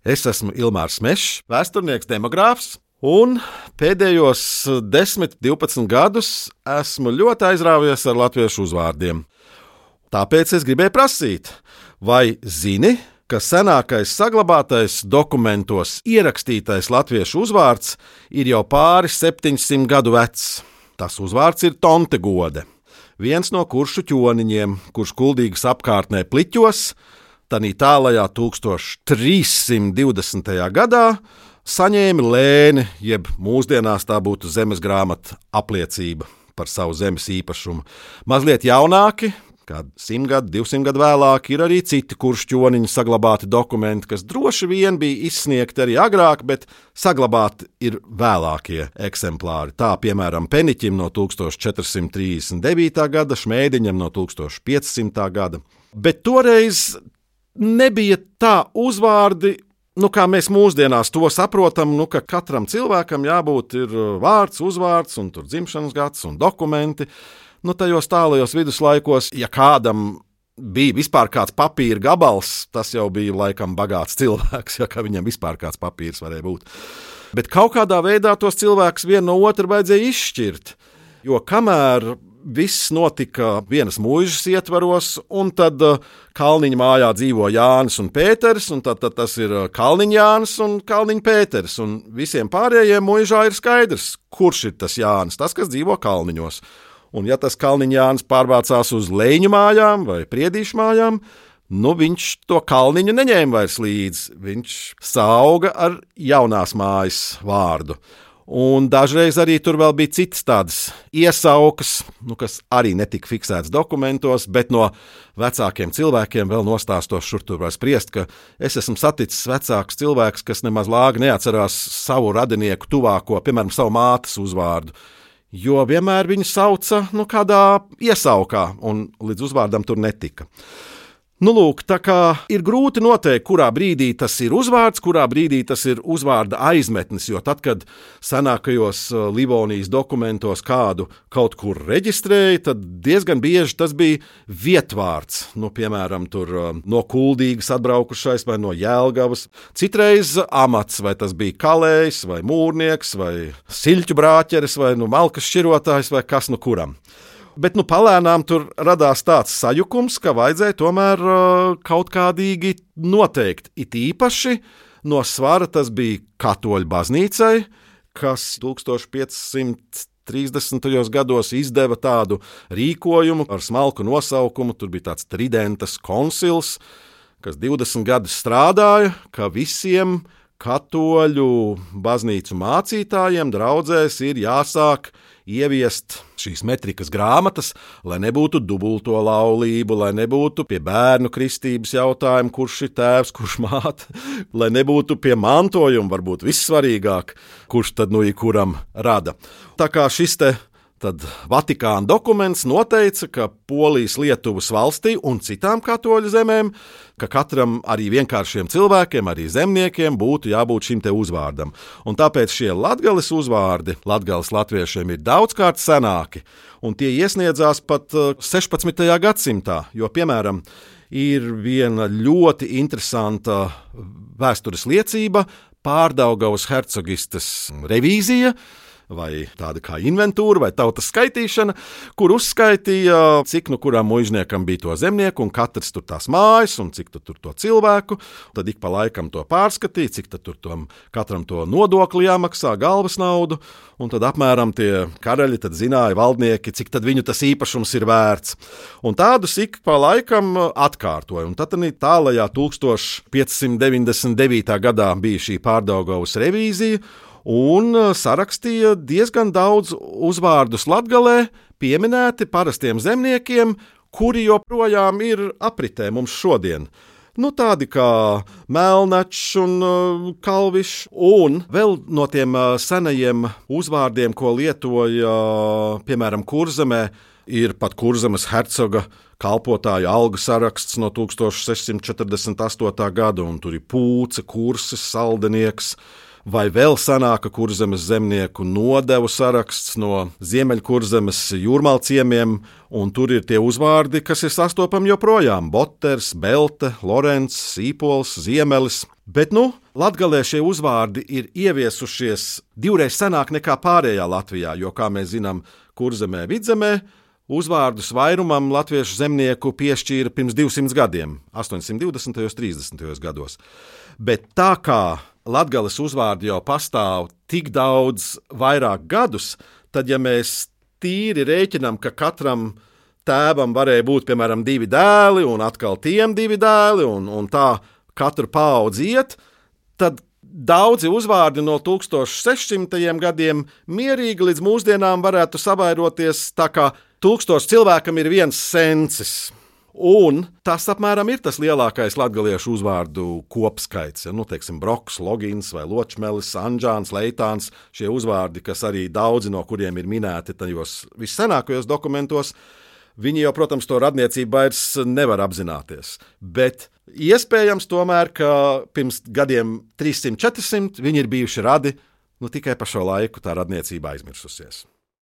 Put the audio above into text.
Es esmu Ilmārs Mešs, vēsturnieks, demogrāfs, un pēdējos 10, 12 gadus esmu ļoti aizrāvies ar latviešu uzvārdiem. Tāpēc es gribēju prasīt, vai zini, ka senākais saglabātais dokumentos ierakstītais latviešu uzvārds ir jau pāri 700 gadu vecs. Tas uzvārds ir Tontegode, viens no kuršu ķoniņiem, kurš kuldīgas apkārtnē pliķos, Tanī tālajā 1320. gadā saņēma lēni, jeb mūsdienās tā būtu zemes grāmata apliecība par savu zemes īpašumu. Mazliet jaunāki, kādi simt gadi, divsimt gadi vēlāk, ir arī citi kuršķoniņi saglabāti dokumenti, kas droši vien bija izsniegti arī agrāk, bet saglabāti ir vēlākie eksemplāri. Tā piemēram Peniķim no 1439. gada, Šmēdiņam no 1500. gada. Bet toreiz nebija tā uzvārdi. Nu, kā mēs mūsdienās to saprotam, nu, ka katram cilvēkam jābūt ir uh, vārds, uzvārds, un tur dzimšanas gads un dokumenti. Nu, tajos tālajos viduslaikos, ja kādam bija vispār kāds papīra gabals, tas jau bija laikam bagāts cilvēks, ja viņam vispār kāds papīrs varēja būt. Bet kaut kādā veidā tos cilvēkus vienu no otra vajadzēja izšķirt. Jo kamēr viss notika vienas mūžas ietvaros, un tad uh, Kalniņa mājā dzīvo Jānis un Pēters, un tad, tad tas ir uh, Kalniņa Jānis un Kalniņa Pēters. Un visiem pārējiem mūžā ir skaidrs, kurš ir tas Jānis, tas, kas dzīvo Kalniņos. Un ja tas Kalniņa Jānis pārvācās uz leņu mājām vai priedīšu mājām, nu viņš to kalniņu neņēma vairs līdzi. Viņš sauga ar jaunās mājas vārdu. Un dažreiz arī tur vēl bija citas tādas iesaukas, nu, kas arī netika fiksētas dokumentos, bet no vecākiem cilvēkiem vēl nostāstos šur tur var spriest, ka es esmu saticis vecāks cilvēks, kas nemaz lāgi neatcerās savu radinieku tuvāko, piemēram, savu mātes uzvārdu. Jo vienmēr viņu sauca nu, kādā iesaukā, un līdz uzvārdam tur netika. Nu, lūk, tā kā ir grūti noteikt, kurā brīdī tas ir uzvārds, kurā brīdī tas ir uzvārda aizmetnis. Jo tad, kad senākajos uh, Livonijas dokumentos kādu kaut kur reģistrēja, tad diezgan bieži tas bija vietvārds. Nu, piemēram, tur uh, no Kuldīgas atbraukušais vai no Jēlgavas. Citreiz amats, vai tas bija kalējs, vai mūrnieks, vai siļķu brāķeris, vai nu, malkas šķirotājs, vai kas nu kuram. Bet nu, palēnām tur radās tāds sajukums, ka vajadzēja tomēr uh, kaut kādīgi noteikt. It īpaši no svara tas bija katoļu baznīcai, kas 1500. 30. gados izdeva tādu rīkojumu ar smalku nosaukumu. Tur bija tāds tridentas konsils, kas 20 gadus strādāja, ka visiem katoļu baznīcu mācītājiem draudzēs ir jāsāk ieviest šīs metrikas grāmatas, lai nebūtu dubulto laulību, lai nebūtu pie bērnu kristības jautājumu, kurš ir tēvs, kurš māte, lai nebūtu pie mantojuma, varbūt vissvarīgāk, kurš tad nu ir kuram rada. Tā kā šis te Tad Vatikāna dokuments noteica, ka Polijas, Lietuvas valstī un citām katoļu zemēm, ka katram arī vienkāršiem cilvēkiem, arī zemniekiem būtu jābūt šim te uzvārdam. Un tāpēc šie latgales uzvārdi latgales latviešiem ir daudzkārt senāki, un tie iesniedzās pat 16. Uh, gadsimtā, jo, piemēram, ir viena ļoti interesanta vēstures liecība pārdaugavas hercogistes revīzija, vai tāda kā inventūra vai tautas skaitīšana, kur uzskaitīja, cik nu kuram muizniekam bija to zemnieku, un katrs tur tās mājas, un cik tur to cilvēku. Tad ik pa laikam to pārskatīja, cik tur tom, katram to nodokli jāmaksā, galvas naudu, un tad apmēram tie karaļi zināja, valdnieki, cik viņu tas īpašums ir vērts. Un tādus ik pa laikam atkārtoja. Un tad tālajā 1599. gadā bija šī pārdaugavas revīzija un uh, sarakstīja diezgan daudz uzvārdus latgalē, pieminēti parastiem zemniekiem, kuri joprojām ir apritē mums šodien. Nu, tādi kā Melnačs un uh, Kalvišs, un vēl no tiem uh, senajiem uzvārdiem, ko lietoja uh, piemēram Kurzemē, ir pat Kurzemes hercoga kalpotāja algu saraksts no 1648. gada, un tur ir pūce, kurses, saldenieks vai vēl senāka kurzemes zemnieku nodevu saraksts no Ziemeļkurzemes jūrmālciemiem, un tur ir tie uzvārdi, kas ir sastopami joprojām - Boters, Belte, Lorenz, Sīpols, Ziemelis. Bet nu, Latvijā šie uzvārdi ir ieviesušies divreiz senāk nekā pārējā Latvijā, jo, kā mēs zinām, kurzemē, vidzemē, uzvārdus vairumam latviešu zemnieku piešķīra pirms 200 gadiem, 820. un 30. gados. Bet tā kā Latvijas uzvārdi jau pastāv tik daudz vairāk gadus, tad, ja mēs tīri rēķinām, ka katram tēvam varēja būt, piemēram, divi dēli, un atkal tiem divi dēli, un, un tā katru paudzi iet, tad daudzi uzvārdi no 1600. gadiem mierīgi līdz mūsdienām varētu savairoties tā, ka tūkstoš cilvēkam ir viens sensis. Un tas apmēram ir tas lielākais latviešu uzvārdu kopskaits. Ja, nu, teiksim, Broks, Logins vai Ločmelis, Anģāns, Leitāns, šie uzvārdi, kas arī daudzi no kuriem ir minēti tajos vissenākajos dokumentos, viņi jau, protams, to radniecību vairs nevar apzināties. Bet iespējams tomēr, ka pirms gadiem 300, 400 viņi ir bijuši radi, nu tikai pa šo laiku tā radniecība aizmirsusies.